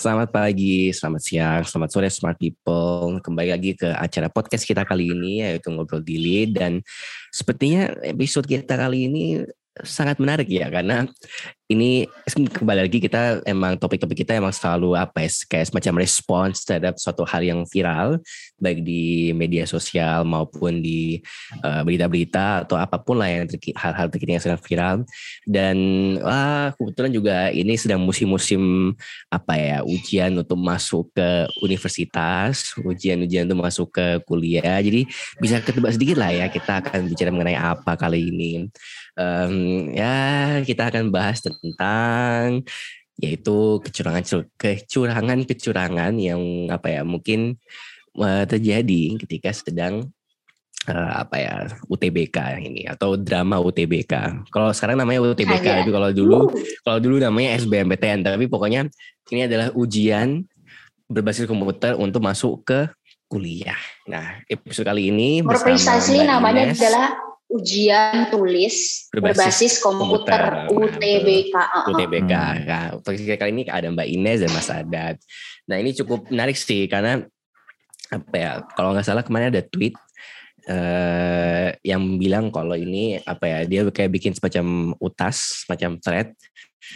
Selamat pagi, selamat siang, selamat sore smart people. Kembali lagi ke acara podcast kita kali ini yaitu Ngobrol Dili dan sepertinya episode kita kali ini sangat menarik ya karena ini kembali lagi kita emang topik-topik kita emang selalu apa ya kayak semacam respons terhadap suatu hal yang viral baik di media sosial maupun di uh, berita-berita atau apa pun lah yang hal-hal terkini yang sedang viral. Dan wah kebetulan juga ini sedang musim-musim apa ya ujian untuk masuk ke universitas ujian-ujian untuk masuk ke kuliah. Jadi bisa ketebak sedikit lah ya kita akan bicara mengenai apa kali ini. Um, ya kita akan bahas tentang yaitu kecurangan kecurangan kecurangan yang apa ya mungkin uh, terjadi ketika sedang uh, apa ya UTBK ini atau drama UTBK. Kalau sekarang namanya UTBK, Hanya. tapi kalau dulu kalau dulu namanya SBMPTN. Tapi pokoknya ini adalah ujian berbasis komputer untuk masuk ke kuliah. Nah, episode kali ini More precisely namanya Ines, adalah ujian tulis berbasis, berbasis komputer, komputer UTBK. Nah, UTBK. Nah, kali ini ada Mbak Ines dan Mas Adat. Nah ini cukup menarik sih karena apa ya kalau nggak salah kemarin ada tweet uh, yang bilang kalau ini apa ya dia kayak bikin semacam utas, semacam thread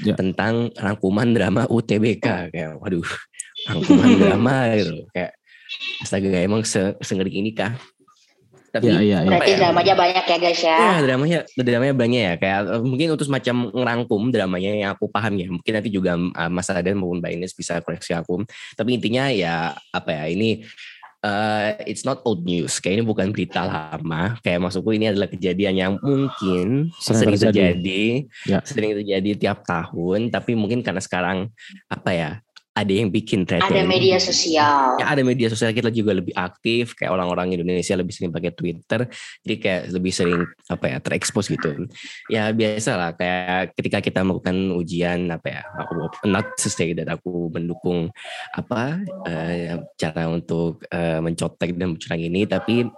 ya. tentang rangkuman drama UTBK kayak waduh rangkuman drama gitu kayak astaga emang se sengeri ini kah tapi ya, ya, ya. berarti ya, dramanya banyak ya guys ya. Ya dramanya dramanya banyak ya kayak eh, mungkin untuk semacam ngerangkum dramanya yang aku paham ya. Mungkin nanti juga uh, Mas Aden maupun Mbak Ines bisa koreksi aku. Tapi intinya ya apa ya ini uh, it's not old news. Kayak ini bukan berita lama. Kayak maksudku ini adalah kejadian yang mungkin sering, sering terjadi, ya. sering terjadi tiap tahun. Tapi mungkin karena sekarang apa ya ada yang bikin thread ada media sosial. Ya ada media sosial. Kita juga lebih aktif. Kayak orang-orang Indonesia lebih sering pakai Twitter. Jadi kayak lebih sering apa ya terekspos gitu. Ya biasa lah. Kayak ketika kita melakukan ujian apa ya aku not to say that aku mendukung apa uh, cara untuk uh, mencotek dan mencurang ini tapi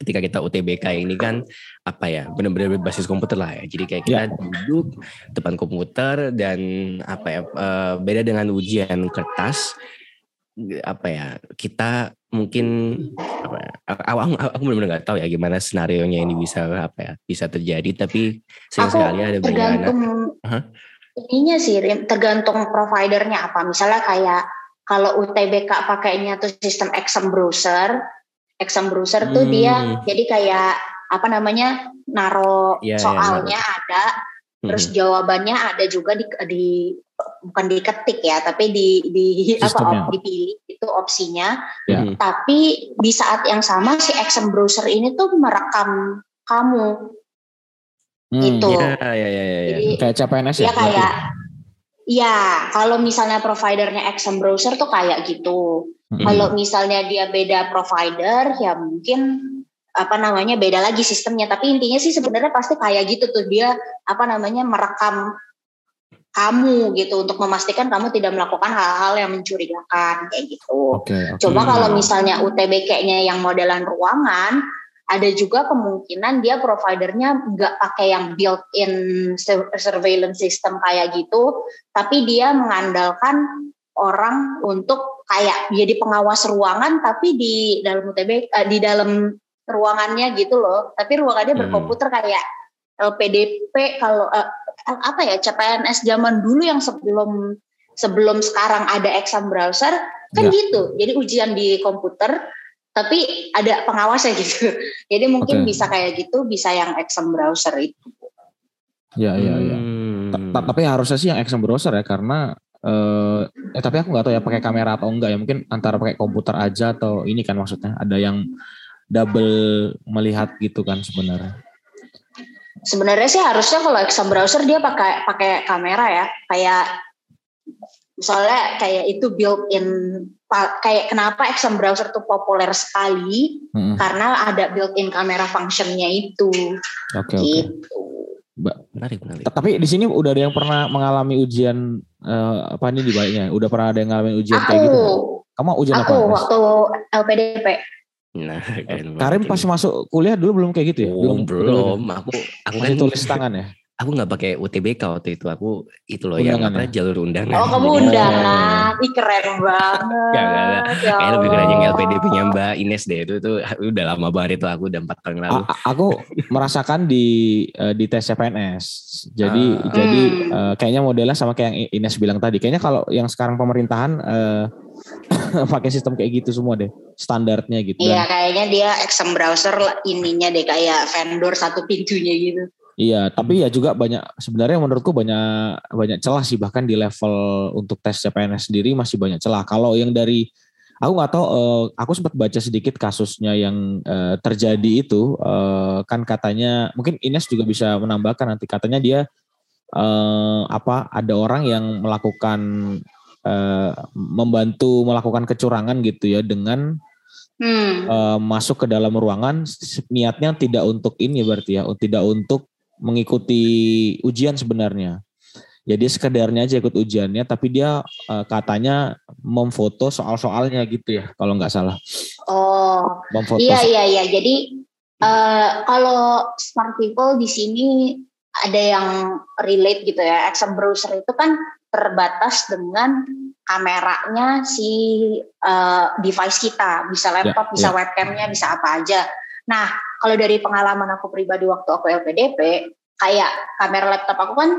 ketika kita UTBK ini kan apa ya benar-benar berbasis komputer lah ya jadi kayak kita ya. duduk depan komputer dan apa ya uh, beda dengan ujian kertas apa ya kita mungkin apa ya, aku, aku, benar-benar nggak tahu ya gimana senario nya ini bisa apa ya bisa terjadi tapi sering aku sekali ada tergantung huh? ininya sih tergantung providernya apa misalnya kayak kalau UTBK pakainya tuh sistem exam browser exam browser hmm. tuh dia jadi kayak apa namanya naro yeah, iya, soalnya yeah, ada terus hmm. jawabannya ada juga di, di bukan diketik ya tapi di di Sistemnya. apa dipilih itu opsinya yeah. Hmm. tapi di saat yang sama si exam browser ini tuh merekam kamu hmm. itu ya ya ya, ya. Jadi, kayak CPNS ya, ya kayak Iya, kalau misalnya providernya exam browser tuh kayak gitu. Hmm. Kalau misalnya dia beda provider, ya mungkin apa namanya beda lagi sistemnya. Tapi intinya sih sebenarnya pasti kayak gitu tuh dia apa namanya merekam kamu gitu untuk memastikan kamu tidak melakukan hal-hal yang mencurigakan kayak gitu. Okay, okay. Coba kalau misalnya UTBK-nya yang modelan ruangan, ada juga kemungkinan dia providernya nggak pakai yang built-in surveillance system kayak gitu, tapi dia mengandalkan orang untuk kayak jadi pengawas ruangan tapi di dalam UTB uh, di dalam ruangannya gitu loh tapi ruangannya hmm. berkomputer kayak LPDP kalau uh, apa ya CPNS zaman dulu yang sebelum sebelum sekarang ada exam browser kan ya. gitu jadi ujian di komputer tapi ada pengawasnya gitu. Jadi mungkin okay. bisa kayak gitu, bisa yang exam browser itu. Ya, ya, ya. Hmm. Tapi harusnya sih yang exam browser ya, karena eh, eh tapi aku nggak tahu ya pakai kamera atau enggak ya. Mungkin antara pakai komputer aja atau ini kan maksudnya ada yang double melihat gitu kan sebenarnya. Sebenarnya sih harusnya kalau exam browser dia pakai pakai kamera ya, kayak misalnya kayak itu built in kayak kenapa exam browser tuh populer sekali hmm. karena ada built-in kamera functionnya itu. Oke. Okay, gitu. Okay. Menarik, menarik. Tapi di sini udah ada yang pernah mengalami ujian uh, apa ini di baiknya? Udah pernah ada yang ngalamin ujian aku, kayak gitu? Kamu ujian aku, apa? Aku waktu LPDP. Nah, Karim pas masuk kuliah dulu belum kayak gitu ya? belum, belum. Aku, aku kan tulis tangan ya. Aku nggak pakai UTBK waktu itu. Aku itu loh yang apa ya? jalur undangan. Oh kamu undangan? Ih keren banget. Gak, gak, gak. Ya kayak lebih keren yang LPDP nya Mbak Ines deh. Itu tuh udah lama banget itu aku udah empat tahun lalu. A aku merasakan di uh, di tes CPNS jadi uh. jadi uh, kayaknya modelnya sama kayak yang Ines bilang tadi. Kayaknya kalau yang sekarang pemerintahan uh, pakai sistem kayak gitu semua deh. Standarnya gitu. Iya kayaknya dia exam browser ininya deh kayak vendor satu pintunya gitu Iya, tapi ya juga banyak sebenarnya menurutku banyak banyak celah sih bahkan di level untuk tes CPNS sendiri masih banyak celah. Kalau yang dari aku nggak tahu, uh, aku sempat baca sedikit kasusnya yang uh, terjadi itu uh, kan katanya mungkin Ines juga bisa menambahkan nanti katanya dia uh, apa ada orang yang melakukan uh, membantu melakukan kecurangan gitu ya dengan hmm. uh, masuk ke dalam ruangan niatnya tidak untuk ini berarti ya tidak untuk mengikuti ujian sebenarnya. Jadi sekedarnya aja ikut ujiannya, tapi dia uh, katanya memfoto soal-soalnya gitu ya, kalau nggak salah. Oh, memfoto iya iya iya. Jadi uh, kalau smart people di sini ada yang relate gitu ya. Exam browser itu kan terbatas dengan kameranya si uh, device kita, bisa ya, laptop, ya, bisa ya. webcamnya, bisa apa aja. Nah, kalau dari pengalaman aku pribadi waktu aku LPDP, kayak kamera laptop aku kan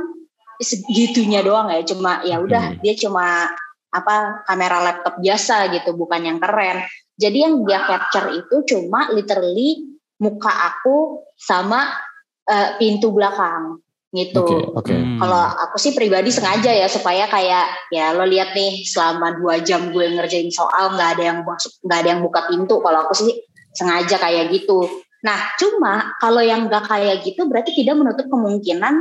segitunya doang ya, cuma ya udah hmm. dia cuma apa kamera laptop biasa gitu, bukan yang keren. Jadi yang dia capture itu cuma literally muka aku sama uh, pintu belakang gitu. Okay, okay. Hmm. Kalau aku sih pribadi sengaja ya supaya kayak ya lo lihat nih selama dua jam gue ngerjain soal nggak ada yang masuk nggak ada yang buka pintu. Kalau aku sih sengaja kayak gitu. Nah, cuma kalau yang nggak kayak gitu berarti tidak menutup kemungkinan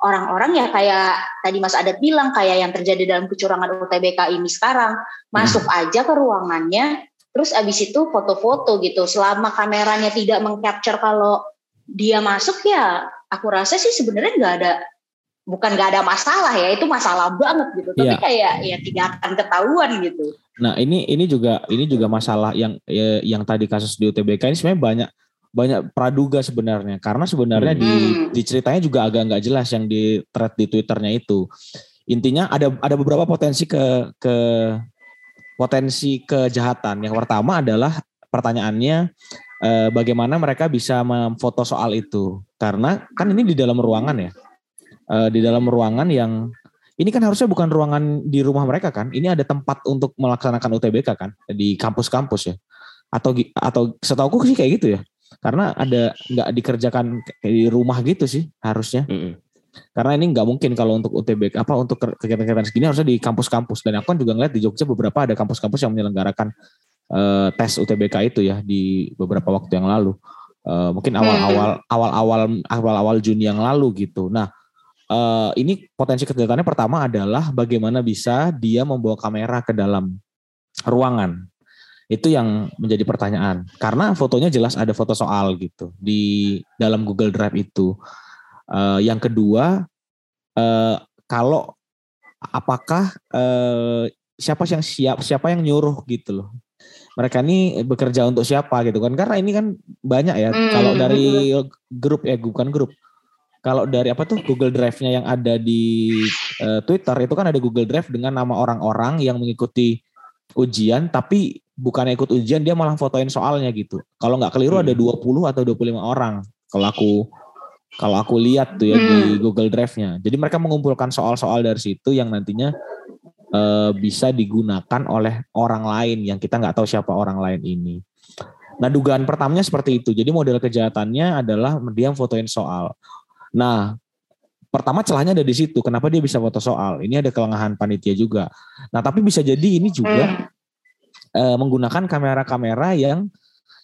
orang-orang ya kayak tadi Mas Adat bilang kayak yang terjadi dalam kecurangan UTBK ini sekarang masuk hmm. aja ke ruangannya terus abis itu foto-foto gitu selama kameranya tidak mengcapture kalau dia masuk ya aku rasa sih sebenarnya nggak ada bukan nggak ada masalah ya itu masalah banget gitu tapi ya. kayak ya tidak akan ketahuan gitu nah ini ini juga ini juga masalah yang ya, yang tadi kasus di UTBK ini sebenarnya banyak banyak praduga sebenarnya karena sebenarnya hmm. di di ceritanya juga agak nggak jelas yang di thread di twitternya itu intinya ada ada beberapa potensi ke ke potensi kejahatan yang pertama adalah pertanyaannya eh, bagaimana mereka bisa memfoto soal itu karena kan ini di dalam ruangan ya uh, di dalam ruangan yang ini kan harusnya bukan ruangan di rumah mereka kan. Ini ada tempat untuk melaksanakan UTBK kan di kampus-kampus ya. Atau atau setahu sih kayak gitu ya. Karena ada nggak dikerjakan di rumah gitu sih harusnya. Mm -hmm. Karena ini nggak mungkin kalau untuk UTBK apa untuk kegiatan-kegiatan segini harusnya di kampus-kampus. Dan aku kan juga ngeliat di Jogja beberapa ada kampus-kampus yang menyelenggarakan uh, tes UTBK itu ya di beberapa waktu yang lalu. Uh, mungkin awal-awal awal-awal awal-awal Juni yang lalu gitu. Nah, uh, ini potensi kegiatannya pertama adalah bagaimana bisa dia membawa kamera ke dalam ruangan. Itu yang menjadi pertanyaan. Karena fotonya jelas ada foto soal gitu di dalam Google Drive itu. Uh, yang kedua, uh, kalau apakah uh, siapa yang siap, siapa yang nyuruh gitu loh. Mereka ini bekerja untuk siapa gitu kan? Karena ini kan banyak ya. Hmm. Kalau dari grup ya bukan grup kalau dari apa tuh Google Drive-nya yang ada di uh, Twitter itu kan ada Google Drive dengan nama orang-orang yang mengikuti ujian tapi bukan ikut ujian dia malah fotoin soalnya gitu. Kalau nggak keliru hmm. ada 20 atau 25 orang kalau aku kalau aku lihat tuh ya hmm. di Google Drive-nya. Jadi mereka mengumpulkan soal-soal dari situ yang nantinya uh, bisa digunakan oleh orang lain yang kita nggak tahu siapa orang lain ini. Nah dugaan pertamanya seperti itu. Jadi model kejahatannya adalah dia fotoin soal. Nah, pertama celahnya ada di situ. Kenapa dia bisa foto soal? Ini ada kelengahan panitia juga. Nah, tapi bisa jadi ini juga hmm. Uh, menggunakan kamera-kamera yang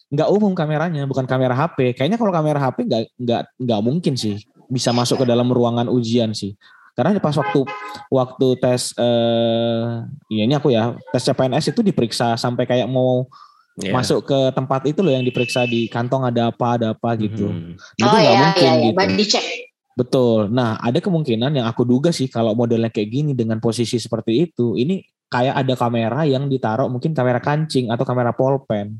nggak umum kameranya, bukan kamera HP. Kayaknya kalau kamera HP nggak nggak nggak mungkin sih bisa masuk ke dalam ruangan ujian sih. Karena pas waktu waktu tes eh ya ini aku ya tes CPNS itu diperiksa sampai kayak mau yeah. masuk ke tempat itu loh yang diperiksa di kantong ada apa ada apa gitu. Hmm. Itu oh, nggak iya, mungkin iya, iya. gitu. Dicek. Betul. Nah ada kemungkinan yang aku duga sih kalau modelnya kayak gini dengan posisi seperti itu, ini kayak ada kamera yang ditaruh mungkin kamera kancing atau kamera polpen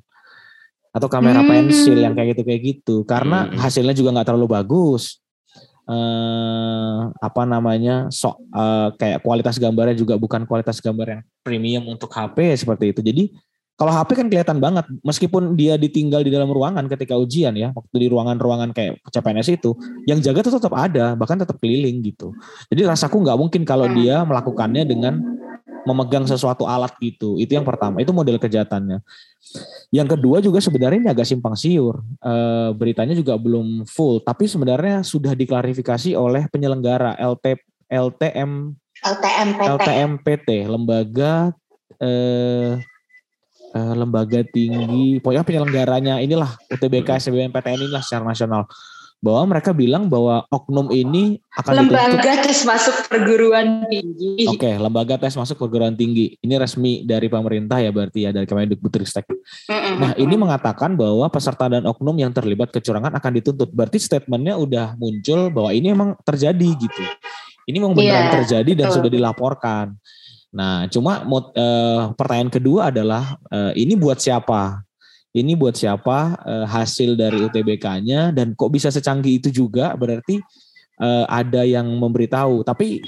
atau kamera hmm. pensil yang kayak gitu kayak gitu. Karena hmm. hasilnya juga nggak terlalu bagus. eh, apa namanya so eh, kayak kualitas gambarnya juga bukan kualitas gambar yang premium untuk HP seperti itu. Jadi kalau HP kan kelihatan banget, meskipun dia ditinggal di dalam ruangan ketika ujian ya, waktu di ruangan-ruangan kayak CPNS itu, yang jaga tuh tetap ada, bahkan tetap keliling gitu. Jadi rasaku nggak mungkin kalau dia melakukannya dengan memegang sesuatu alat gitu. Itu yang pertama, itu model kejahatannya. Yang kedua juga sebenarnya ini agak simpang siur. E, beritanya juga belum full, tapi sebenarnya sudah diklarifikasi oleh penyelenggara LT, LTM LTMPT. LTMPT, lembaga eh, uh, lembaga tinggi, pokoknya penyelenggaranya inilah UTBK, SBMPTN inilah secara nasional bahwa mereka bilang bahwa oknum ini akan lembaga dituntut. tes masuk perguruan tinggi. Oke, okay, lembaga tes masuk perguruan tinggi. Ini resmi dari pemerintah ya berarti ya dari Kemendikbudristek. Mm-hmm. Nah, ini mengatakan bahwa peserta dan oknum yang terlibat kecurangan akan dituntut. Berarti statementnya udah muncul bahwa ini emang terjadi gitu. Ini memang benar yeah, terjadi dan betul. sudah dilaporkan. Nah, cuma uh, pertanyaan kedua adalah uh, ini buat siapa? Ini buat siapa uh, hasil dari UTBK-nya dan kok bisa secanggih itu juga? Berarti uh, ada yang memberitahu. Tapi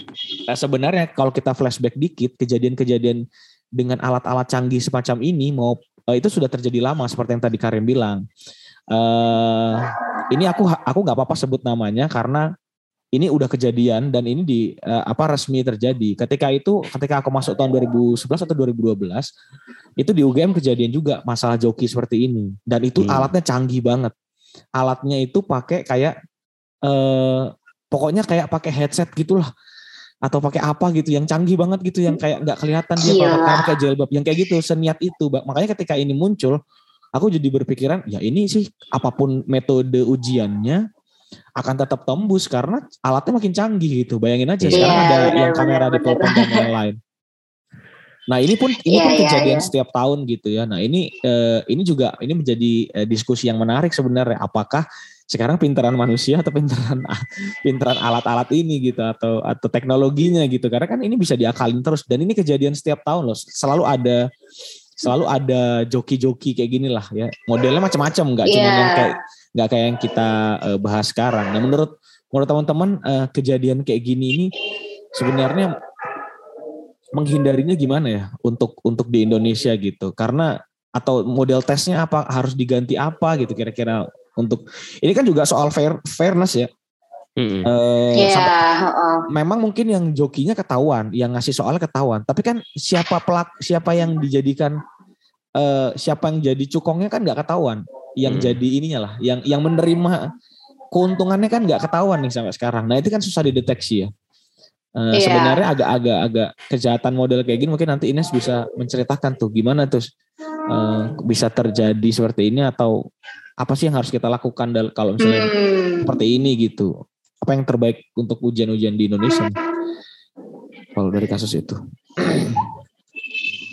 uh, sebenarnya kalau kita flashback dikit, kejadian-kejadian dengan alat-alat canggih semacam ini mau uh, itu sudah terjadi lama seperti yang tadi Karim bilang. Uh, ini aku aku nggak apa-apa sebut namanya karena ini udah kejadian dan ini di uh, apa resmi terjadi. Ketika itu ketika aku masuk tahun 2011 atau 2012 itu di UGM kejadian juga masalah joki seperti ini dan itu hmm. alatnya canggih banget. Alatnya itu pakai kayak uh, pokoknya kayak pakai headset gitulah atau pakai apa gitu yang canggih banget gitu yang kayak nggak kelihatan dia kalau pakai jilbab yang kayak gitu seniat itu makanya ketika ini muncul aku jadi berpikiran ya ini sih apa pun metode ujiannya akan tetap tembus karena alatnya makin canggih gitu. Bayangin aja yeah, sekarang ada bener, yang kamera di telepon dan lain-lain. Nah ini pun ini yeah, pun yeah, kejadian yeah. setiap tahun gitu ya. Nah ini eh, ini juga ini menjadi eh, diskusi yang menarik sebenarnya. Apakah sekarang pintaran manusia atau pintaran pintaran alat-alat ini gitu atau atau teknologinya gitu karena kan ini bisa diakalin terus dan ini kejadian setiap tahun loh selalu ada selalu ada joki-joki kayak gini lah ya modelnya macam-macam nggak yeah. cuma yang kayak nggak kayak yang kita uh, bahas sekarang. Nah menurut menurut teman-teman uh, kejadian kayak gini ini sebenarnya menghindarinya gimana ya untuk untuk di Indonesia gitu? Karena atau model tesnya apa harus diganti apa gitu kira-kira untuk ini kan juga soal fair fairness ya. Hmm. Uh, yeah, uh. Memang mungkin yang jokinya ketahuan, yang ngasih soal ketahuan. Tapi kan siapa pelak, siapa yang dijadikan, uh, siapa yang jadi cukongnya kan nggak ketahuan yang hmm. jadi ininya lah, yang yang menerima keuntungannya kan nggak ketahuan nih sampai sekarang. Nah itu kan susah dideteksi ya. Uh, yeah. Sebenarnya agak-agak agak kejahatan model kayak gini mungkin nanti Ines bisa menceritakan tuh gimana tuh uh, bisa terjadi seperti ini atau apa sih yang harus kita lakukan kalau misalnya hmm. seperti ini gitu. Apa yang terbaik untuk ujian-ujian di Indonesia? Kalau dari kasus itu.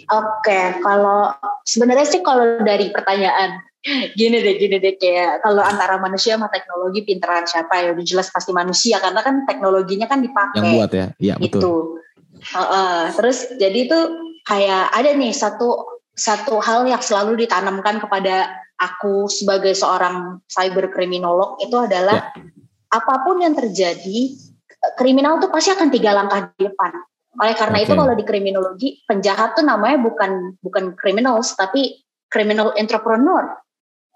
Oke, okay, kalau sebenarnya sih kalau dari pertanyaan gini deh, gini deh kayak kalau antara manusia sama teknologi pinteran siapa ya udah jelas pasti manusia karena kan teknologinya kan dipakai. Yang buat ya, iya betul. Itu. Uh, uh, terus jadi itu kayak ada nih satu satu hal yang selalu ditanamkan kepada aku sebagai seorang cyber kriminolog itu adalah ya. Apa pun yang terjadi kriminal tuh pasti akan tiga langkah di depan oleh karena okay. itu kalau di kriminologi penjahat tuh namanya bukan bukan criminals tapi criminal entrepreneur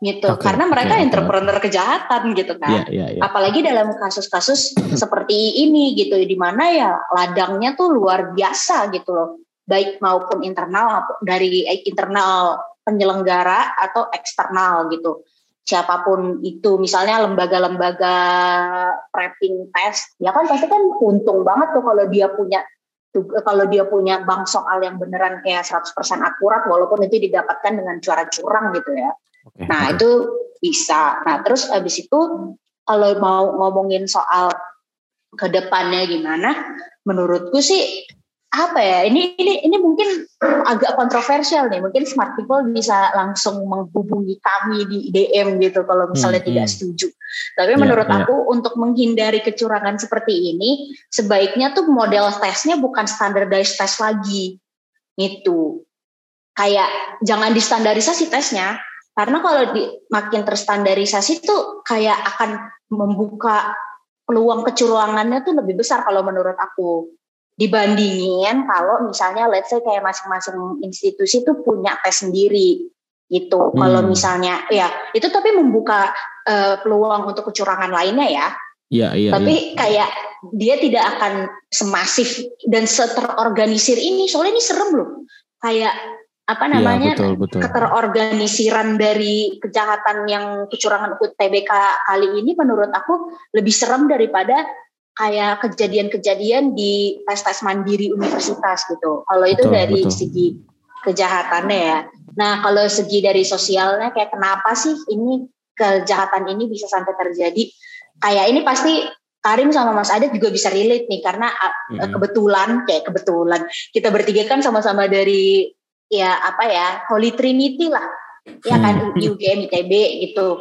gitu. Okay. Karena mereka yeah, entrepreneur kejahatan gitu kan. Yeah, yeah, yeah. Apalagi dalam kasus-kasus seperti ini gitu di mana ya ladangnya tuh luar biasa gitu loh. Baik maupun internal dari internal penyelenggara atau eksternal gitu siapa pun itu misalnya lembaga-lembaga prepping test ya kan pasti kan untung banget tuh kalau dia punya kalau dia punya bank soal yang beneran kayak 100% akurat walaupun itu didapatkan dengan cara curang gitu ya. Okay. Nah, itu bisa. Nah, terus habis itu kalau mau ngomongin soal ke depannya gimana, menurutku sih apa ya ini ini ini mungkin agak kontroversial nih. Mungkin smart people bisa langsung menghubungi kami di DM gitu kalau misalnya hmm, tidak hmm. setuju. Tapi yeah, menurut yeah. aku untuk menghindari kecurangan seperti ini sebaiknya tuh model tesnya bukan standardized test lagi. Itu kayak jangan distandarisasi tesnya. Karena kalau di, makin terstandarisasi tuh kayak akan membuka peluang kecurangannya tuh lebih besar kalau menurut aku dibandingin kalau misalnya let's say kayak masing-masing institusi tuh punya tes sendiri gitu. Hmm. Kalau misalnya ya itu tapi membuka uh, peluang untuk kecurangan lainnya ya. Iya, iya. Tapi ya. kayak dia tidak akan semasif dan seterorganisir ini. Soalnya ini serem loh. Kayak apa iya, namanya ya, betul, betul. keterorganisiran dari kejahatan yang kecurangan UTBK kali ini menurut aku lebih serem daripada kayak kejadian-kejadian di tes-tes mandiri universitas gitu. Kalau itu betul, dari betul. segi kejahatannya ya. Nah kalau segi dari sosialnya kayak kenapa sih ini kejahatan ini bisa sampai terjadi? Kayak ini pasti Karim sama Mas Adit juga bisa relate nih karena mm-hmm. kebetulan kayak kebetulan kita bertiga kan sama-sama dari ya apa ya Holy Trinity lah ya kan mm. UGM ITB gitu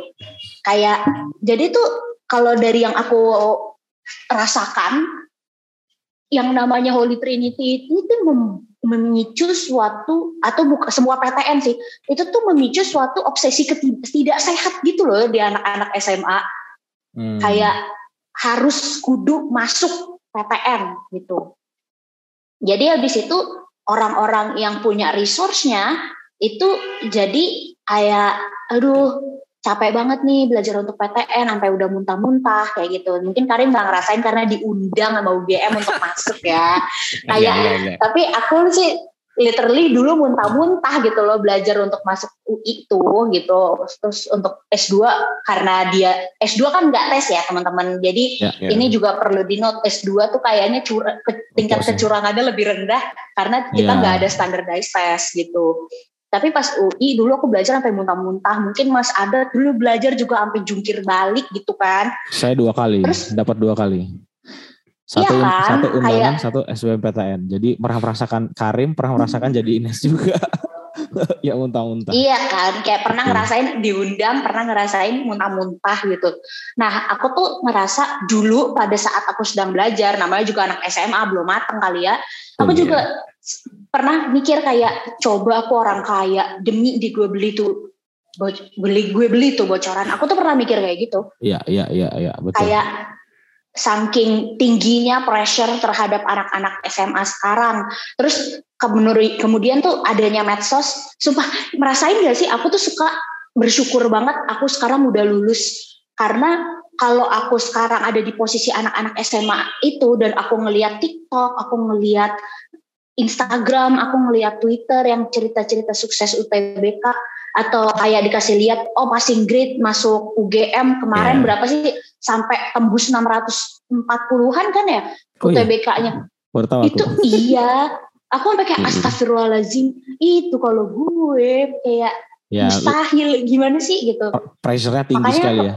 kayak jadi tuh kalau dari yang aku rasakan yang namanya Holy Trinity itu mem, memicu suatu atau bukan semua PTN sih. Itu tuh memicu suatu obsesi tidak sehat gitu loh di anak-anak SMA hmm. kayak harus kudu masuk PTN gitu. Jadi habis itu orang-orang yang punya resource-nya itu jadi kayak aduh capek banget nih belajar untuk PTN sampai udah muntah-muntah kayak gitu. Mungkin Karim nggak ngerasain karena diundang sama UGM untuk masuk ya. Kayak yeah, yeah, yeah. tapi aku sih literally dulu muntah-muntah gitu loh belajar untuk masuk UI itu gitu. Terus untuk S2 karena dia S2 kan nggak tes ya teman-teman. Jadi yeah, yeah. ini juga perlu di note S2 tuh kayaknya cura, tingkat kecurangannya lebih rendah karena kita nggak yeah. ada standardized test gitu. Tapi pas UI dulu aku belajar sampai muntah-muntah. Mungkin Mas ada dulu belajar juga sampai jungkir balik gitu kan. Saya dua kali, dapat dua kali. Satu iya kan? satu undangan, kayak, satu SBMPTN. Jadi pernah merasakan Karim, pernah merasakan jadi Ines juga. ya muntah-muntah. Iya kan, kayak pernah ngerasain diundang, pernah ngerasain muntah-muntah gitu. Nah, aku tuh ngerasa dulu pada saat aku sedang belajar, namanya juga anak SMA belum mateng kali ya. Aku oh, juga iya pernah mikir kayak coba aku orang kaya demi di gue beli tuh beli gue beli tuh bocoran aku tuh pernah mikir kayak gitu iya iya iya iya betul kayak saking tingginya pressure terhadap anak-anak SMA sekarang. Terus kemudian tuh adanya medsos. Sumpah merasain gak sih? Aku tuh suka bersyukur banget aku sekarang udah lulus. Karena kalau aku sekarang ada di posisi anak-anak SMA itu dan aku ngeliat TikTok, aku ngeliat Instagram, aku ngeliat Twitter yang cerita-cerita sukses UTBK atau kayak dikasih lihat oh passing grade masuk UGM kemarin yeah. berapa sih sampai tembus 640-an kan ya oh, iya. UTBK-nya. Iya. Itu iya. Aku sampai kayak astagfirullahalazim itu kalau gue kayak ya, mustahil gimana sih gitu. Pressure-nya tinggi Makanya sekali ya.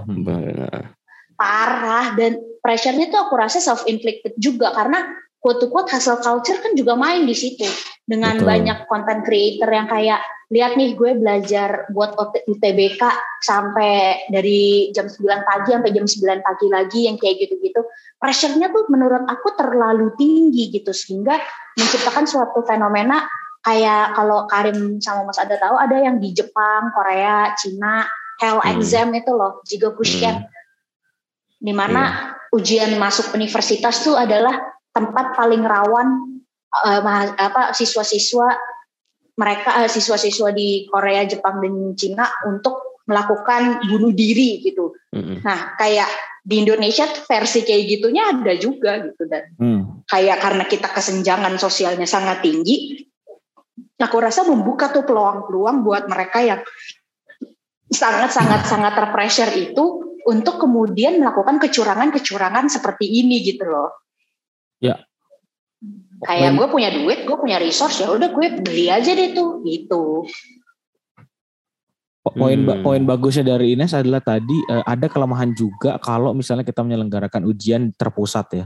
Parah dan pressure-nya tuh aku rasa self inflicted juga karena quote-quote hasil culture kan juga main di situ dengan Betul. banyak content creator yang kayak lihat nih gue belajar buat UTBK sampai dari jam 9 pagi sampai jam 9 pagi lagi yang kayak gitu-gitu pressure-nya tuh menurut aku terlalu tinggi gitu sehingga menciptakan suatu fenomena kayak kalau Karim sama Mas ada tahu ada yang di Jepang, Korea, Cina, hell hmm. exam itu loh, jigo Kushen. Hmm. Di mana yeah. ujian masuk universitas tuh adalah tempat paling rawan uh, apa siswa-siswa mereka uh, siswa-siswa di Korea, Jepang dan Cina untuk melakukan bunuh diri gitu. Mm-hmm. Nah, kayak di Indonesia versi kayak gitunya ada juga gitu dan mm. kayak karena kita kesenjangan sosialnya sangat tinggi, aku rasa membuka tuh peluang-peluang buat mereka yang sangat-sangat sangat terpressure itu untuk kemudian melakukan kecurangan-kecurangan seperti ini gitu loh. Ya. Kayak gue punya duit, gue punya resource ya udah gue beli aja deh tuh gitu. Poin hmm. poin bagusnya dari Ines adalah tadi uh, ada kelemahan juga kalau misalnya kita menyelenggarakan ujian terpusat ya.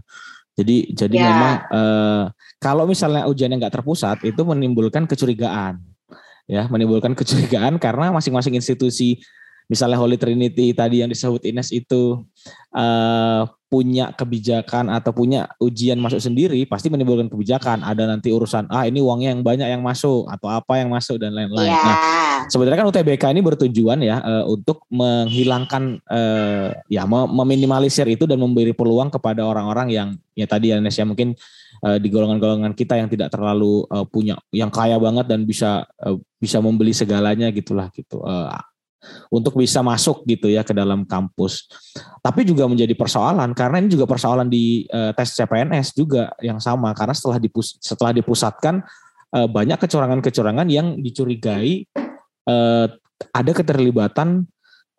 Jadi jadi ya. memang uh, kalau misalnya ujiannya nggak terpusat itu menimbulkan kecurigaan ya menimbulkan kecurigaan karena masing-masing institusi misalnya Holy Trinity tadi yang disebut Ines itu uh, punya kebijakan atau punya ujian masuk sendiri pasti menimbulkan kebijakan. Ada nanti urusan ah ini uangnya yang banyak yang masuk atau apa yang masuk dan lain-lain. Yeah. Nah, sebenarnya kan UTBK ini bertujuan ya uh, untuk menghilangkan uh, ya meminimalisir itu dan memberi peluang kepada orang-orang yang ya tadi ya Nes ya mungkin uh, di golongan-golongan kita yang tidak terlalu uh, punya yang kaya banget dan bisa uh, bisa membeli segalanya gitulah gitu. Uh, untuk bisa masuk gitu ya ke dalam kampus. Tapi juga menjadi persoalan karena ini juga persoalan di uh, tes CPNS juga yang sama karena setelah dipus setelah dipusatkan uh, banyak kecurangan-kecurangan yang dicurigai uh, ada keterlibatan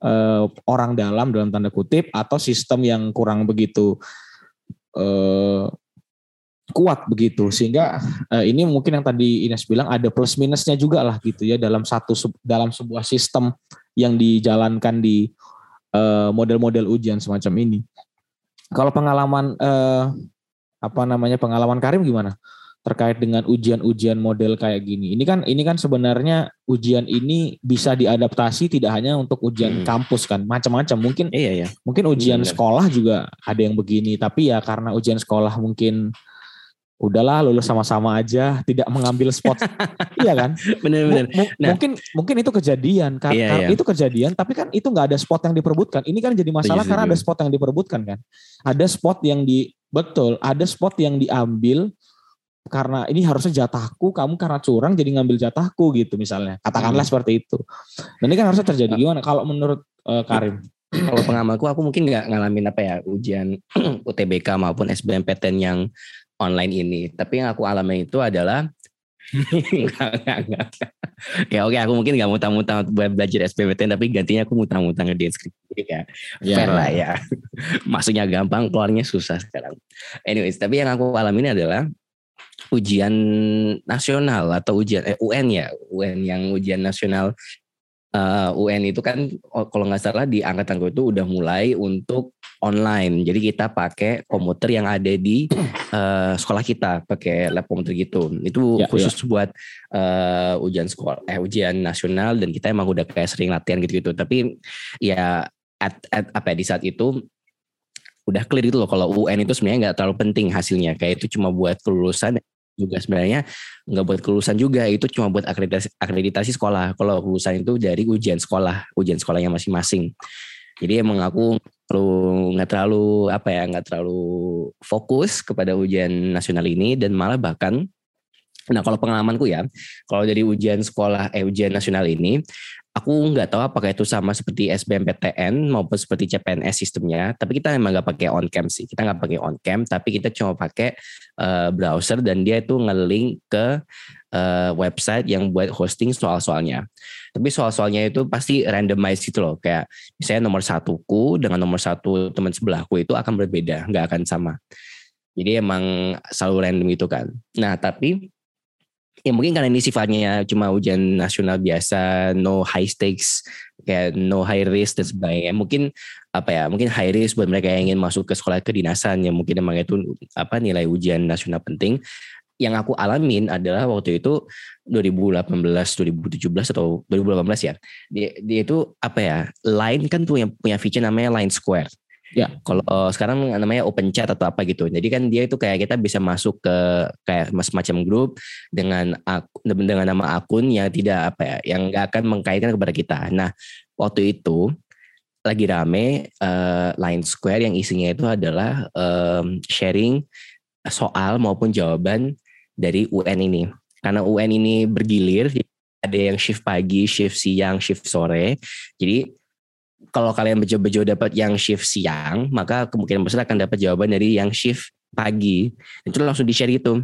uh, orang dalam dalam tanda kutip atau sistem yang kurang begitu uh, kuat begitu sehingga uh, ini mungkin yang tadi Ines bilang ada plus minusnya juga lah gitu ya dalam satu dalam sebuah sistem yang dijalankan di uh, model-model ujian semacam ini. Kalau pengalaman uh, apa namanya pengalaman Karim gimana terkait dengan ujian-ujian model kayak gini? Ini kan ini kan sebenarnya ujian ini bisa diadaptasi tidak hanya untuk ujian hmm. kampus kan, macam-macam. Mungkin iya ya. Mungkin ujian hmm. sekolah juga ada yang begini, tapi ya karena ujian sekolah mungkin udahlah lulus sama-sama aja tidak mengambil spot. Iya kan? Benar-benar nah, mungkin mungkin itu kejadian kan iya, iya. itu kejadian tapi kan itu nggak ada spot yang diperbutkan. Ini kan jadi masalah karena ada spot yang diperbutkan kan? Ada spot yang di betul ada spot yang diambil karena ini harusnya jatahku kamu karena curang jadi ngambil jatahku gitu misalnya. Katakanlah hmm. seperti itu. Nah, ini kan harusnya terjadi nah. gimana? Kalau menurut uh, Karim? Kalau pengamalku aku mungkin nggak ngalamin apa ya ujian UTBK maupun SBMPTN yang online ini. Tapi yang aku alami itu adalah enggak, enggak, enggak. Ya oke aku mungkin nggak muntah-muntah buat belajar SPBT tapi gantinya aku muntah-muntah ngedeskripsi jadi kayak yeah. fair lah ya. Masuknya gampang, keluarnya susah sekarang. Anyways, tapi yang aku alami ini adalah ujian nasional atau ujian eh, UN ya, UN yang ujian nasional uh, eh, UN itu kan oh, kalau nggak salah di angkatan gue itu udah mulai untuk online. Jadi kita pakai komputer yang ada di uh, sekolah kita, pakai lab komputer gitu. Itu ya, khusus ya. buat uh, ujian sekolah, eh ujian nasional dan kita emang udah kayak sering latihan gitu-gitu. Tapi ya at, at apa ya di saat itu udah clear itu loh kalau UN itu sebenarnya nggak terlalu penting hasilnya kayak itu cuma buat kelulusan juga sebenarnya nggak buat kelulusan juga. Itu cuma buat akreditasi, akreditasi sekolah. Kalau kelulusan itu dari ujian sekolah ujian sekolahnya masing-masing. Jadi emang aku terlalu nggak terlalu apa ya nggak terlalu fokus kepada ujian nasional ini dan malah bahkan Nah kalau pengalamanku ya, kalau dari ujian sekolah, eh ujian nasional ini, aku nggak tahu apakah itu sama seperti SBMPTN maupun seperti CPNS sistemnya. Tapi kita emang nggak pakai on cam sih. Kita nggak pakai on cam, tapi kita cuma pakai uh, browser dan dia itu nge-link ke uh, website yang buat hosting soal-soalnya. Tapi soal-soalnya itu pasti randomized gitu loh. Kayak misalnya nomor satuku dengan nomor satu teman sebelahku itu akan berbeda, nggak akan sama. Jadi emang selalu random itu kan. Nah tapi ya mungkin karena ini sifatnya cuma ujian nasional biasa, no high stakes, kayak no high risk dan sebagainya. Mungkin apa ya, mungkin high risk buat mereka yang ingin masuk ke sekolah kedinasan yang mungkin emang itu apa nilai ujian nasional penting. Yang aku alamin adalah waktu itu 2018, 2017 atau 2018 ya. Dia, dia itu apa ya? Line kan tuh yang punya feature namanya Line Square. Ya, kalau uh, sekarang namanya open chat atau apa gitu. Jadi kan dia itu kayak kita bisa masuk ke kayak semacam grup dengan aku, dengan nama akun yang tidak apa ya, yang nggak akan mengkaitkan kepada kita. Nah, waktu itu lagi rame uh, Line Square yang isinya itu adalah um, sharing soal maupun jawaban dari UN ini. Karena UN ini bergilir, ada yang shift pagi, shift siang, shift sore. Jadi kalau kalian bejo-bejo dapat yang shift siang, maka kemungkinan besar akan dapat jawaban dari yang shift pagi. Itu langsung di share gitu.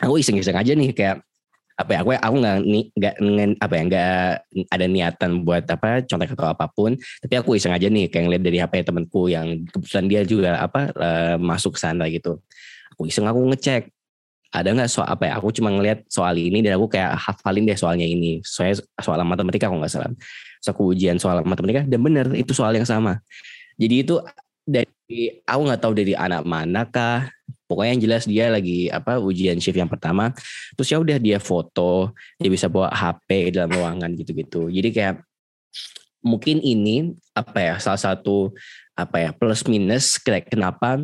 Aku iseng-iseng aja nih kayak apa ya aku aku nggak nggak apa ya nggak ada niatan buat apa contek atau apa pun. Tapi aku iseng aja nih kayak ngeliat dari HP temanku yang kebetulan dia juga apa uh, masuk sana gitu. Aku iseng aku ngecek. Ada nggak soal apa ya aku cuma ngeliat soal ini dan aku kayak hafalin deh soalnya ini. Soalnya soal matematika aku nggak salah so aku ujian soal matematika dan bener itu soal yang sama. Jadi itu dari aku nggak tahu dari anak mana kah pokoknya yang jelas dia lagi apa ujian shift yang pertama. Terus ya udah dia foto dia bisa bawa HP dalam ruangan gitu-gitu. Jadi kayak mungkin ini apa ya salah satu apa ya plus minus kenapa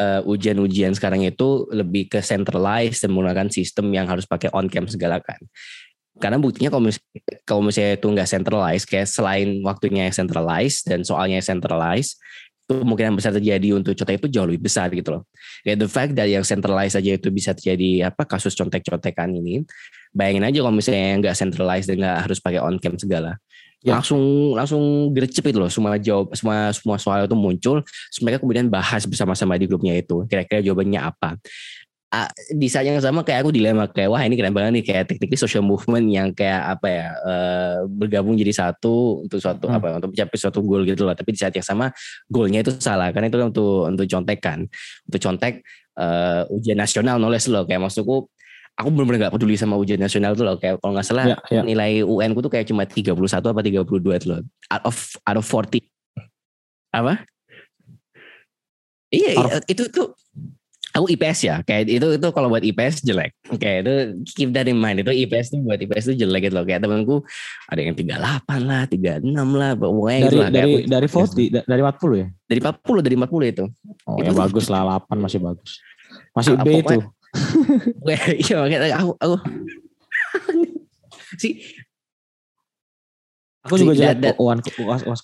uh, ujian-ujian sekarang itu lebih ke centralized dan menggunakan sistem yang harus pakai on cam segala kan. Karena buktinya kalau, mis kalau misalnya itu nggak centralized, kayak selain waktunya yang centralized dan soalnya centralized, itu mungkin yang besar terjadi untuk contek itu jauh lebih besar gitu loh. Ya the fact that yang centralized aja itu bisa terjadi apa kasus contek-contekan ini, bayangin aja kalau misalnya nggak centralized dan nggak harus pakai on cam segala. Ya. langsung langsung gercep itu loh semua jawab semua semua soal itu muncul mereka kemudian bahas bersama-sama di grupnya itu kira-kira jawabannya apa di saat yang sama kayak aku dilema kayak wah ini keren banget nih kayak teknik social movement yang kayak apa ya uh, bergabung jadi satu untuk suatu hmm. apa untuk mencapai suatu goal gitu loh. Tapi di saat yang sama goalnya itu salah. Karena itu untuk untuk contek kan. Untuk contek uh, ujian nasional knowledge loh. Kayak maksudku aku benar-benar gak peduli sama ujian nasional tuh loh. Kayak kalau nggak salah ya, ya. nilai UN ku tuh kayak cuma 31 apa 32 itu loh. Out of out of 40 apa? Iya itu tuh aku IPS ya kayak itu itu kalau buat IPS jelek. Kayak itu keep that in mind itu IPS tuh buat IPS tuh jelek gitu loh. Kayak temanku ada yang 38 lah 36 lah pokoknya dari, itu lah dari aku, dari 40 dari 40 ya? Dari 40 dari 40 itu. Oh itu ya bagus lah 8 masih bagus. Masih B itu. iya makanya aku aku sih aku juga jadi uas uas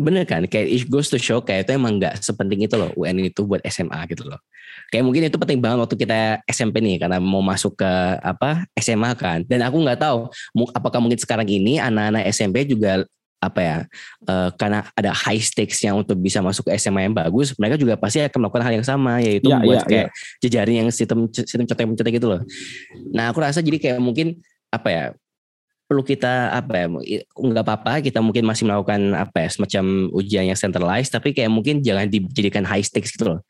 bener kan? Kayak it goes to show kayak itu emang nggak sepenting itu loh UN itu buat SMA gitu loh. Kayak mungkin itu penting banget waktu kita SMP nih karena mau masuk ke apa SMA kan. Dan aku nggak tahu apakah mungkin sekarang ini anak-anak SMP juga apa ya uh, karena ada high stakes yang untuk bisa masuk ke SMA yang bagus mereka juga pasti akan melakukan hal yang sama yaitu ya, buat ya, kayak ya. jejaring yang sistem sistem cetek mencetek gitu loh. Nah aku rasa jadi kayak mungkin apa ya perlu kita apa ya nggak apa-apa kita mungkin masih melakukan apa ya semacam ujian yang centralized tapi kayak mungkin jangan dijadikan high stakes gitu loh.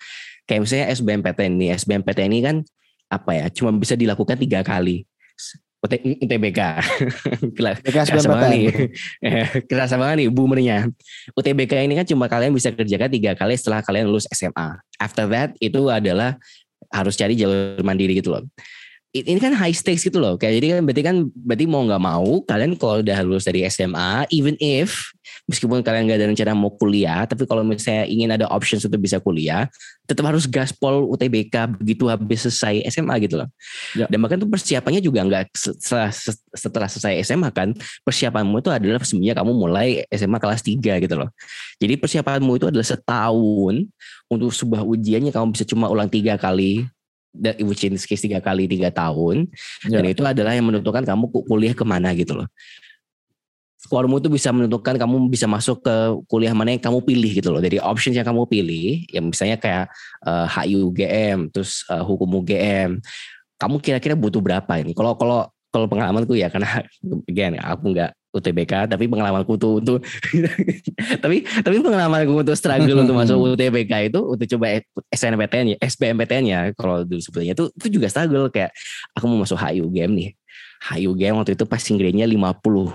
Kayak misalnya SBMPTN ini SBMPTN ini kan apa ya cuma bisa dilakukan tiga kali. UTBK kerasa banget nih. Kerasa banget nih boomernya. UTBK ini kan cuma kalian bisa kerjakan tiga kali setelah kalian lulus SMA after that itu adalah harus cari jalur mandiri gitu loh ini kan high stakes gitu loh. Kayak jadi kan berarti kan berarti mau nggak mau kalian kalau udah lulus dari SMA, even if meskipun kalian nggak ada rencana mau kuliah, tapi kalau misalnya ingin ada options untuk bisa kuliah, tetap harus gaspol UTBK begitu habis selesai SMA gitu loh. Ya. Dan bahkan tuh persiapannya juga nggak setelah, setelah selesai SMA kan, persiapanmu itu adalah sebenarnya kamu mulai SMA kelas 3 gitu loh. Jadi persiapanmu itu adalah setahun untuk sebuah ujiannya kamu bisa cuma ulang tiga kali which in case tiga kali tiga tahun. Yeah. dan itu adalah yang menentukan kamu kuliah ke mana gitu loh. Skormu itu bisa menentukan kamu bisa masuk ke kuliah mana yang kamu pilih gitu loh. Dari options yang kamu pilih yang misalnya kayak uh, eh, HU UGM terus uh, hukum UGM kamu kira-kira butuh berapa ini? Kalau kalau kalau pengalamanku ya karena again aku nggak UTBK tapi pengalamanku tuh untuk tapi tapi pengalamanku untuk struggle untuk masuk UTBK itu untuk coba SNMPTN ya SBMPTN ya kalau dulu sebetulnya itu itu juga struggle. Kayak aku mau masuk HU game nih. HU game waktu itu passing grade-nya 50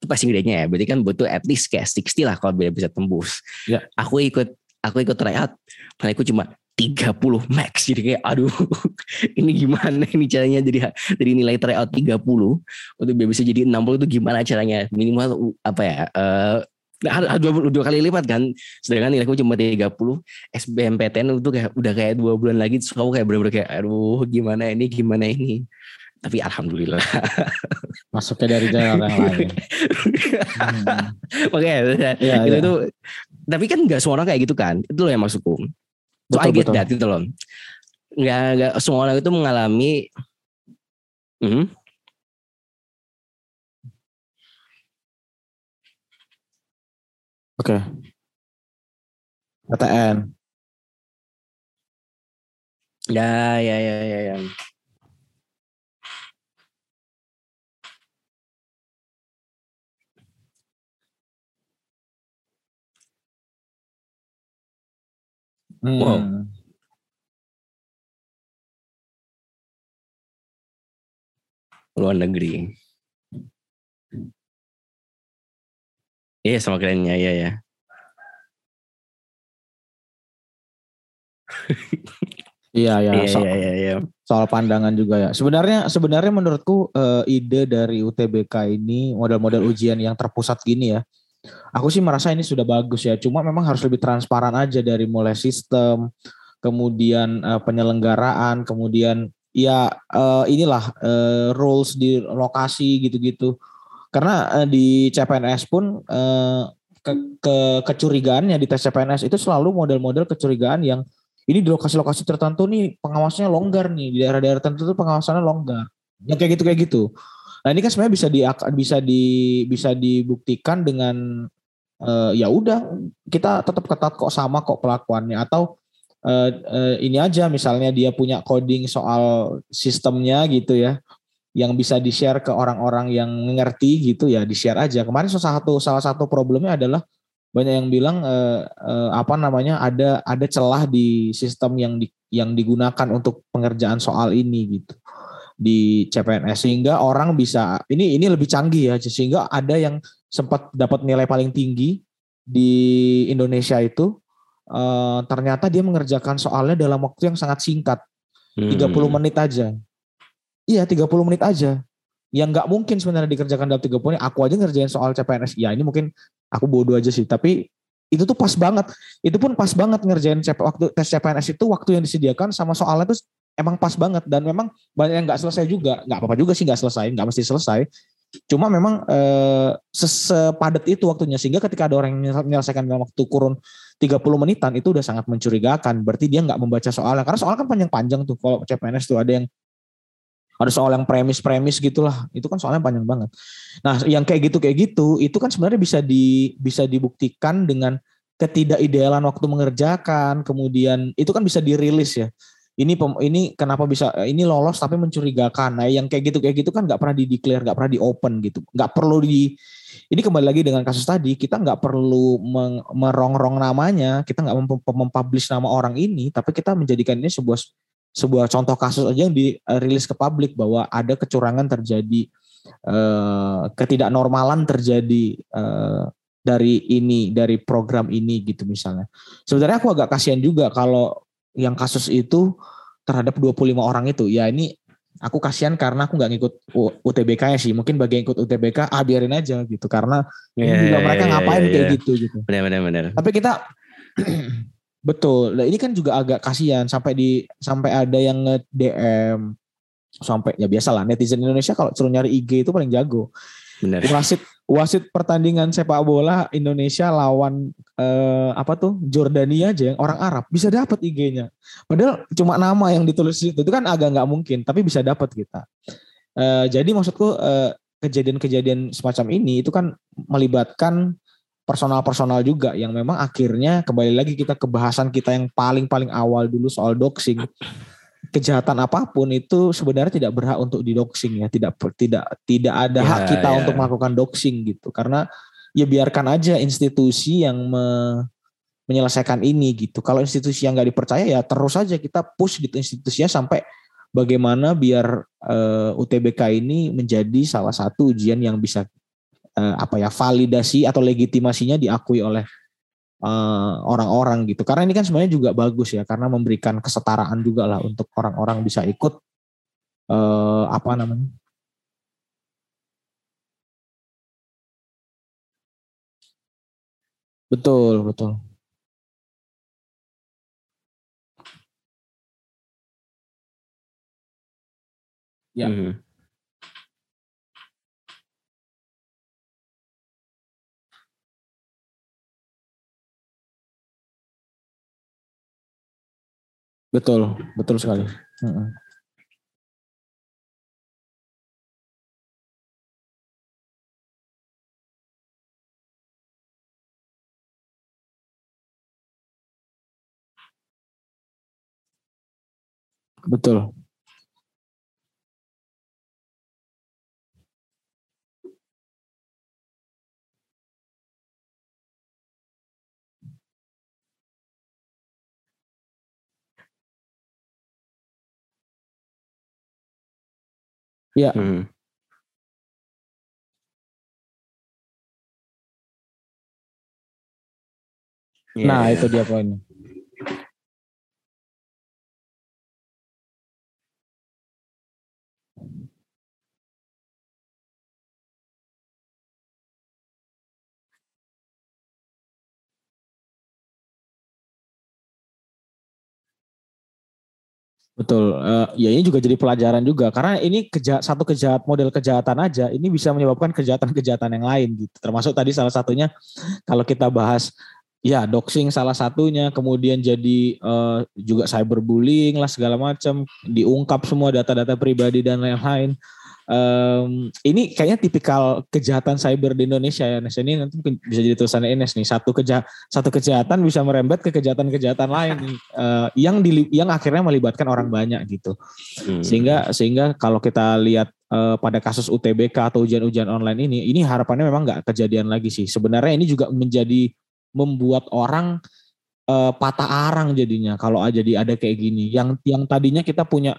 itu passing grade-nya ya berarti kan butuh at least kayak 60 lah kalau bisa tembus. Ya. aku ikut aku ikut tryout aku cuma 30 max. Jadi kayak aduh ini gimana ini caranya jadi dari nilai tryout 30 untuk bisa jadi 60 itu gimana caranya? Minimal apa ya uh, dua, dua kali lipat kan? Sedangkan nilaiku cuma 30 SBMPTN itu kayak udah kayak dua bulan lagi terus kamu kayak bener-bener kayak aduh gimana ini gimana ini? Tapi alhamdulillah. Masuknya dari jalan yang lain. Oke okay, ya, itu ya. tuh tapi kan nggak semua orang kayak gitu kan? Itu loh yang maksudku So betul, I get betul. that gitu loh. Nggak, nggak semua orang itu mengalami hmm, Oke. Okay. PTN. Ya, ya, ya, ya, ya. Wow. Luar negeri. Iya sama kerennya ya ya. Iya ya. Iya, so, iya, iya, iya. Soal pandangan juga ya. Sebenarnya sebenarnya menurutku uh, ide dari UTBK ini model-model ujian yang terpusat gini ya aku sih merasa ini sudah bagus ya. Cuma memang harus lebih transparan aja dari mulai sistem, kemudian uh, penyelenggaraan, kemudian ya uh, inilah uh, rules di lokasi gitu-gitu. Karena uh, di CPNS pun uh, ke, ke kecurigaannya di tes CPNS itu selalu model-model kecurigaan yang ini di lokasi-lokasi tertentu nih pengawasnya longgar nih di daerah-daerah tertentu pengawasannya longgar. Yang kayak gitu kayak gitu. Nah ini kan sebenarnya bisa di bisa di bisa dibuktikan dengan uh, ya udah kita tetap ketat kok sama kok pelakuannya atau uh, uh, ini aja misalnya dia punya coding soal sistemnya gitu ya yang bisa di-share ke orang-orang yang ngerti gitu ya di-share aja. Kemarin salah satu salah satu problemnya adalah banyak yang bilang uh, uh, apa namanya ada ada celah di sistem yang di, yang digunakan untuk pengerjaan soal ini gitu di CPNS sehingga orang bisa ini ini lebih canggih ya sehingga ada yang sempat dapat nilai paling tinggi di Indonesia itu uh, ternyata dia mengerjakan soalnya dalam waktu yang sangat singkat. Hmm. 30 menit aja. Iya 30 menit aja. Yang nggak mungkin sebenarnya dikerjakan dalam 30 menit aku aja ngerjain soal CPNS ya ini mungkin aku bodoh aja sih tapi itu tuh pas banget. Itu pun pas banget ngerjain CP, waktu tes CPNS itu waktu yang disediakan sama soalnya tuh emang pas banget dan memang banyak yang nggak selesai juga. Nggak apa-apa juga sih nggak selesai nggak mesti selesai. Cuma memang eh, sepadat itu waktunya. Sehingga ketika ada orang yang menyelesaikan dalam waktu kurun 30 menitan itu udah sangat mencurigakan. Berarti dia nggak membaca soalnya. Karena soal kan panjang-panjang tuh. Kalau CPNS tuh ada yang ada soal yang premis-premis gitulah. Itu kan soalnya panjang banget. Nah yang kayak gitu kayak gitu itu kan sebenarnya bisa di bisa dibuktikan dengan ketidakidealan waktu mengerjakan. Kemudian itu kan bisa dirilis ya ini ini kenapa bisa ini lolos tapi mencurigakan. Nah, yang kayak gitu kayak gitu kan nggak pernah di declare, nggak pernah di open gitu. Nggak perlu di ini kembali lagi dengan kasus tadi, kita nggak perlu merongrong namanya, kita nggak mempublish nama orang ini, tapi kita menjadikan ini sebuah sebuah contoh kasus aja yang dirilis ke publik bahwa ada kecurangan terjadi, eh, ketidaknormalan terjadi eh, dari ini, dari program ini gitu misalnya. Sebenarnya aku agak kasihan juga kalau yang kasus itu terhadap 25 orang itu. Ya ini aku kasihan karena aku nggak ngikut UTBK ya sih. Mungkin bagi yang ikut UTBK ah biarin aja gitu. Karena yeah, juga yeah, mereka yeah, ngapain yeah, kayak yeah. gitu gitu. Benar benar benar. Tapi kita betul. Nah, ini kan juga agak kasihan. Sampai di sampai ada yang nge DM sampai ya biasa lah netizen Indonesia kalau suruh nyari IG itu paling jago Benar. Wasit wasit pertandingan sepak bola Indonesia lawan eh, apa tuh Jordania aja yang orang Arab bisa dapat IG-nya. Padahal cuma nama yang ditulis itu itu kan agak nggak mungkin, tapi bisa dapat kita. Eh, jadi maksudku eh, kejadian-kejadian semacam ini itu kan melibatkan personal-personal juga yang memang akhirnya kembali lagi kita ke bahasan kita yang paling-paling awal dulu soal doxing kejahatan apa pun itu sebenarnya tidak berhak untuk didoxing ya. Tidak tidak tidak ada ya, hak kita ya. untuk melakukan doxing gitu. Karena ya biarkan aja institusi yang me, menyelesaikan ini gitu. Kalau institusi yang nggak dipercaya ya terus saja kita push gitu institusinya sampai bagaimana biar uh, eh, UTBK ini menjadi salah satu ujian yang bisa uh, apa ya validasi atau legitimasinya diakui oleh Eh, orang-orang uh, gitu. Karena ini kan sebenarnya juga bagus ya karena memberikan kesetaraan juga lah untuk orang-orang bisa ikut uh, apa namanya? Betul, betul. Ya. Mm -hmm. Betul, betul sekali. Betul. Iya. Hmm. Yeah. Nah, itu dia poinnya. Betul. Uh, ya ini juga jadi pelajaran juga karena ini keja satu kejahat model kejahatan aja ini bisa menyebabkan kejahatan-kejahatan yang lain gitu. Termasuk tadi salah satunya kalau kita bahas ya doxing salah satunya, kemudian jadi uh, juga cyberbullying lah segala macam, diungkap semua data-data pribadi dan lain-lain um, ini kayaknya tipikal kejahatan cyber di Indonesia ya Nes. Ini nanti mungkin bisa jadi tulisannya Ines nih. Satu keja satu kejahatan bisa merembet ke kejahatan-kejahatan lain nih, uh, yang di, yang akhirnya melibatkan orang banyak gitu. Hmm. Sehingga sehingga kalau kita lihat uh, pada kasus UTBK atau ujian-ujian online ini, ini harapannya memang nggak kejadian lagi sih. Sebenarnya ini juga menjadi membuat orang uh, patah arang jadinya kalau aja di ada kayak gini. Yang yang tadinya kita punya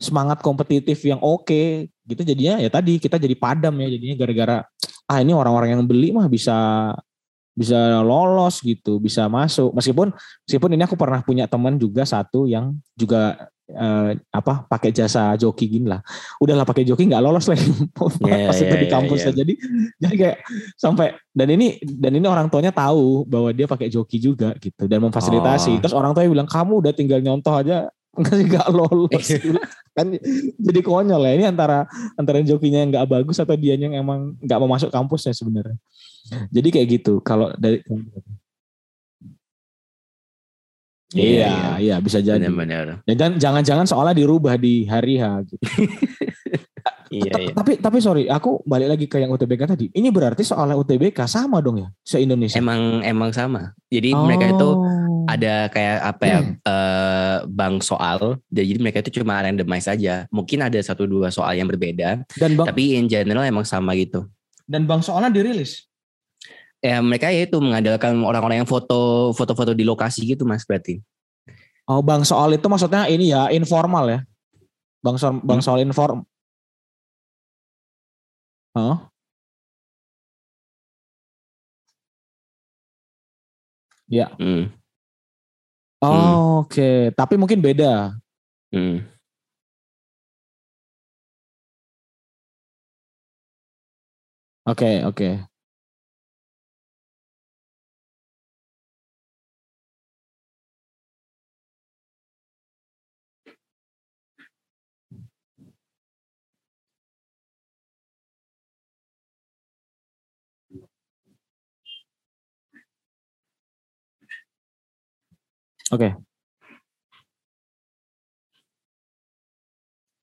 semangat kompetitif yang oke okay, gitu jadinya ya tadi kita jadi padam ya jadinya gara-gara ah ini orang-orang yang beli mah bisa bisa lolos gitu bisa masuk. Meskipun meskipun ini aku pernah punya teman juga satu yang juga eh, apa pakai jasa joki gini lah. Udahlah pakai joki nggak lolos lagi. Yeah, pas yeah, itu di iya, kampus yeah, yeah. jadi jadi kayak sampai dan ini dan ini orang tuanya tahu bahwa dia pakai joki juga gitu dan memfasilitasi. Oh. terus orang tuanya bilang kamu udah tinggal nyontoh aja nggak nggak lolos iya. kan jadi konyol ya ini antara antara jokinya yang nggak bagus atau dia yang emang nggak mau masuk kampusnya sebenarnya jadi kayak gitu kalau dari Iya, iya, iya bisa jadi. Benar, Dan jangan-jangan soalnya dirubah di hari H gitu. iya, iya. Tapi tapi sorry, aku balik lagi ke yang UTBK tadi. Ini berarti soalnya UTBK sama dong ya se Indonesia. Emang emang sama. Jadi oh. mereka itu ada kayak apa ya hmm. uh, bank soal jadi mereka itu cuma randomize saja mungkin ada satu dua soal yang berbeda dan bang, tapi in general emang sama gitu dan bank soalnya dirilis ya mereka ya itu mengandalkan orang-orang yang foto foto-foto di lokasi gitu mas berarti oh bank soal itu maksudnya ini ya informal ya bank soal bank hmm. soal inform oh Ya. Hmm. Oh, hmm. oke. Okay. Tapi mungkin beda. Hmm. Oke, okay, oke. Okay. Oke. Okay.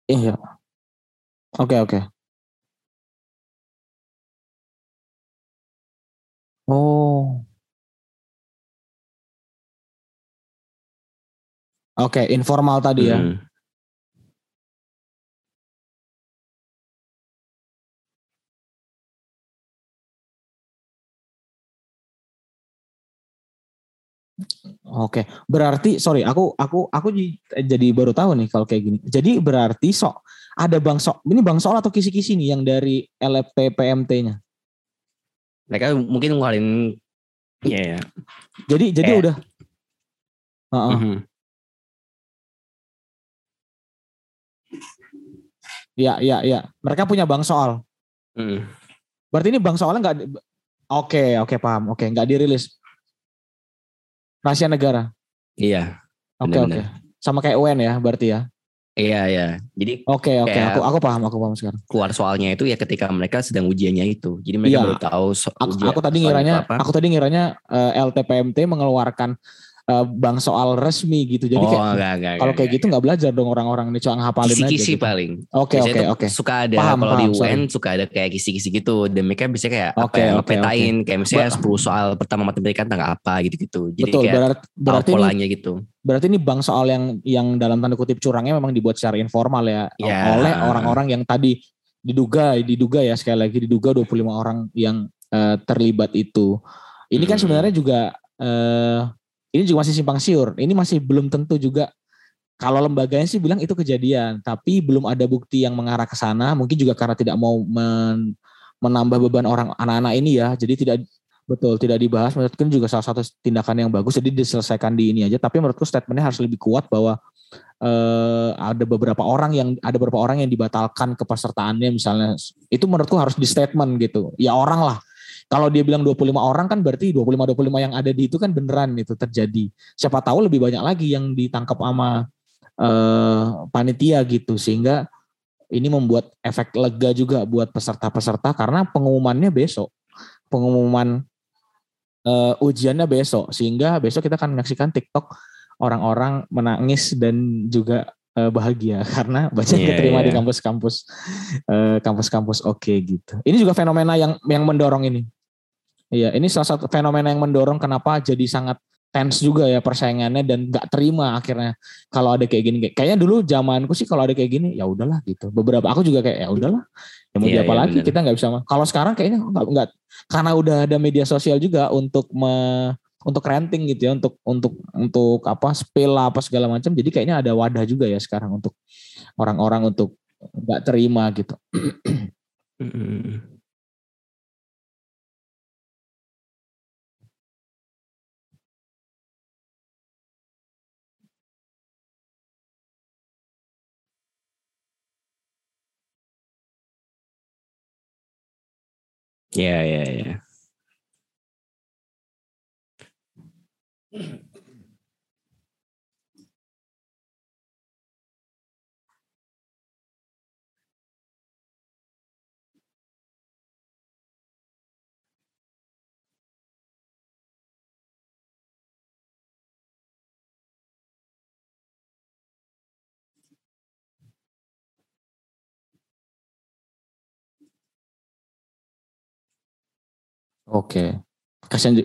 Iya. Oke, okay, oke. Okay. Oh. Oke, okay, informal tadi ya. Oke, berarti sorry, aku aku aku jadi baru tahu nih kalau kayak gini. Jadi berarti sok ada bang sok ini bang soal atau kisi-kisi nih yang dari LFP PMT-nya? Mereka mungkin ngeluarin ya. Yeah. Jadi jadi eh. udah. Uh -uh. Mm -hmm. Ya, ya, ya. Mereka punya bank soal. Mm. Berarti ini bank soalnya nggak. Oke, oke paham. Oke, nggak dirilis. Rahasia negara. Iya. Oke okay, oke. Okay. Sama kayak UN ya berarti ya. Iya iya. Jadi Oke okay, oke okay. aku aku paham aku paham sekarang. Keluar soalnya itu ya ketika mereka sedang ujiannya itu. Jadi mereka iya. baru tahu so, aku, aku tadi ngiranya apa. aku tadi ngiranya uh, eh, LTPMT mengeluarkan uh, bank soal resmi gitu. Jadi oh, kayak kalau kayak gitu nggak belajar dong orang-orang ini cuma ngapalin kisi -kisi aja. Gitu. paling. Oke oke oke. Suka ada kalau di UN sorry. suka ada kayak kisi-kisi gitu. Dan mereka bisa kayak okay, apa ya, okay, petain okay. kayak misalnya Ber 10 soal pertama matematika tentang apa gitu-gitu. Jadi Betul, kayak berarti, berarti polanya ini, gitu. Berarti ini bank soal yang yang dalam tanda kutip curangnya memang dibuat secara informal ya, ya. oleh orang-orang yang tadi diduga diduga ya sekali lagi diduga 25 orang yang uh, terlibat itu. Ini kan hmm. sebenarnya juga uh, ini juga masih simpang siur. Ini masih belum tentu juga kalau lembaganya sih bilang itu kejadian, tapi belum ada bukti yang mengarah ke sana. Mungkin juga karena tidak mau men, menambah beban orang anak-anak ini ya. Jadi tidak betul tidak dibahas. Menurutku juga salah satu tindakan yang bagus. Jadi diselesaikan di ini aja. Tapi menurutku statementnya harus lebih kuat bahwa eh, ada beberapa orang yang ada beberapa orang yang dibatalkan kepesertaannya misalnya. Itu menurutku harus di statement gitu. Ya orang lah kalau dia bilang 25 orang kan berarti 25 25 yang ada di itu kan beneran itu terjadi. Siapa tahu lebih banyak lagi yang ditangkap sama uh, panitia gitu sehingga ini membuat efek lega juga buat peserta-peserta karena pengumumannya besok. Pengumuman uh, ujiannya besok sehingga besok kita akan menyaksikan TikTok orang-orang menangis dan juga uh, bahagia karena banyak yeah, diterima yeah. di kampus-kampus uh, kampus-kampus oke okay, gitu. Ini juga fenomena yang yang mendorong ini. Iya, ini salah satu fenomena yang mendorong kenapa jadi sangat tense juga ya persaingannya dan nggak terima akhirnya kalau ada kayak gini. Kayaknya dulu zamanku sih kalau ada kayak gini ya udahlah gitu. Beberapa aku juga kayak ya udahlah. Ya mau yeah, apa yeah, lagi? bener. kita nggak bisa kalau sekarang kayaknya nggak nggak karena udah ada media sosial juga untuk me, untuk renting gitu ya untuk untuk untuk apa spill apa segala macam. Jadi kayaknya ada wadah juga ya sekarang untuk orang-orang untuk nggak terima gitu Ya, ya, ya. Oke. Kasihan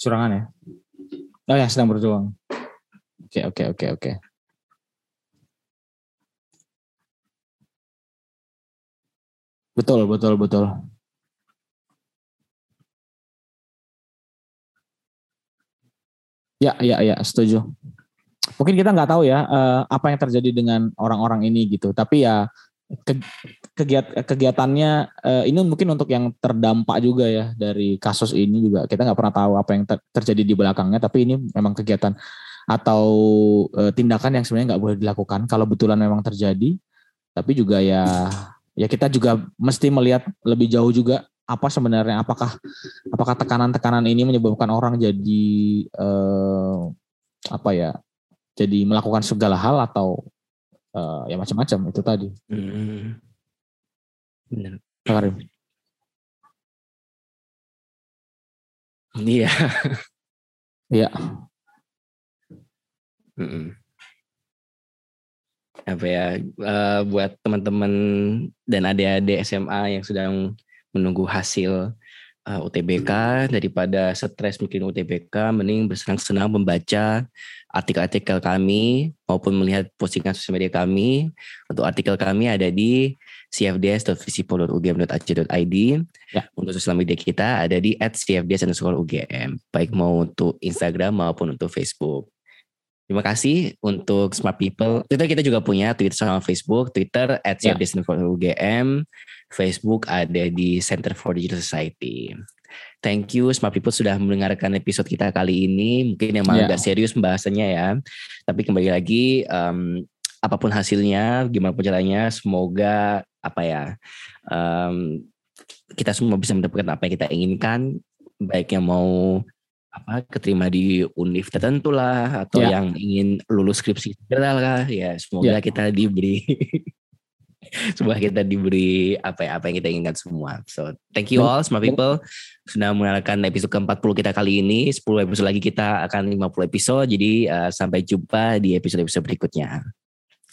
Curangan ya? Oh ya, sedang berjuang. Oke, oke, oke, oke. Betul, betul, betul. Ya, ya, ya, setuju mungkin kita nggak tahu ya uh, apa yang terjadi dengan orang-orang ini gitu. Tapi ya ke, kegiat kegiatannya uh, ini mungkin untuk yang terdampak juga ya dari kasus ini juga kita nggak pernah tahu apa yang ter, terjadi di belakangnya. Tapi ini memang kegiatan atau uh, tindakan yang sebenarnya nggak boleh dilakukan kalau betulan memang terjadi. Tapi juga ya ya kita juga mesti melihat lebih jauh juga apa sebenarnya apakah apakah tekanan-tekanan ini menyebabkan orang jadi apa ya jadi melakukan segala hal atau uh, ya macam-macam itu tadi. Hmm. Benar. Karim. Iya. Iya. Apa ya uh, buat teman-teman dan adik-adik SMA yang sedang menunggu hasil uh, eh, UTBK daripada stres mungkin UTBK mending bersenang-senang membaca artikel-artikel kami maupun melihat postingan sosial media kami. Untuk artikel kami ada di cfds.visipol.ugm.ac.id. Ya. Untuk sosial media kita ada di @cfds_ugm. Baik mau untuk Instagram maupun untuk Facebook. Terima kasih untuk Smart People. Twitter kita juga punya Twitter sama Facebook. Twitter at ya. CFDS_UGM. Facebook ada di Center for Digital Society. Thank you Smart People sudah mendengarkan episode kita kali ini. Mungkin yang yeah. agak serius pembahasannya ya. Tapi kembali lagi um, apa pun hasilnya, gimana pun caranya, semoga apa ya um, kita semua bisa mendapatkan apa yang kita inginkan, baik yang mau apa keterima di univ tertentu lah atau yeah. yang ingin lulus skripsi segera lah ya semoga yeah. kita diberi semoga kita diberi apa ya apa yang kita inginkan semua. So thank you all smart people sudah mengenalkan episode ke-40 kita kali ini. 10 episode lagi kita akan 50 episode. Jadi uh, sampai jumpa di episode-episode berikutnya.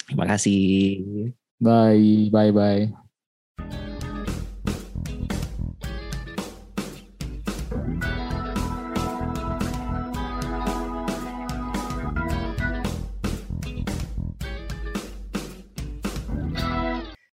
Terima kasih. Bye bye bye.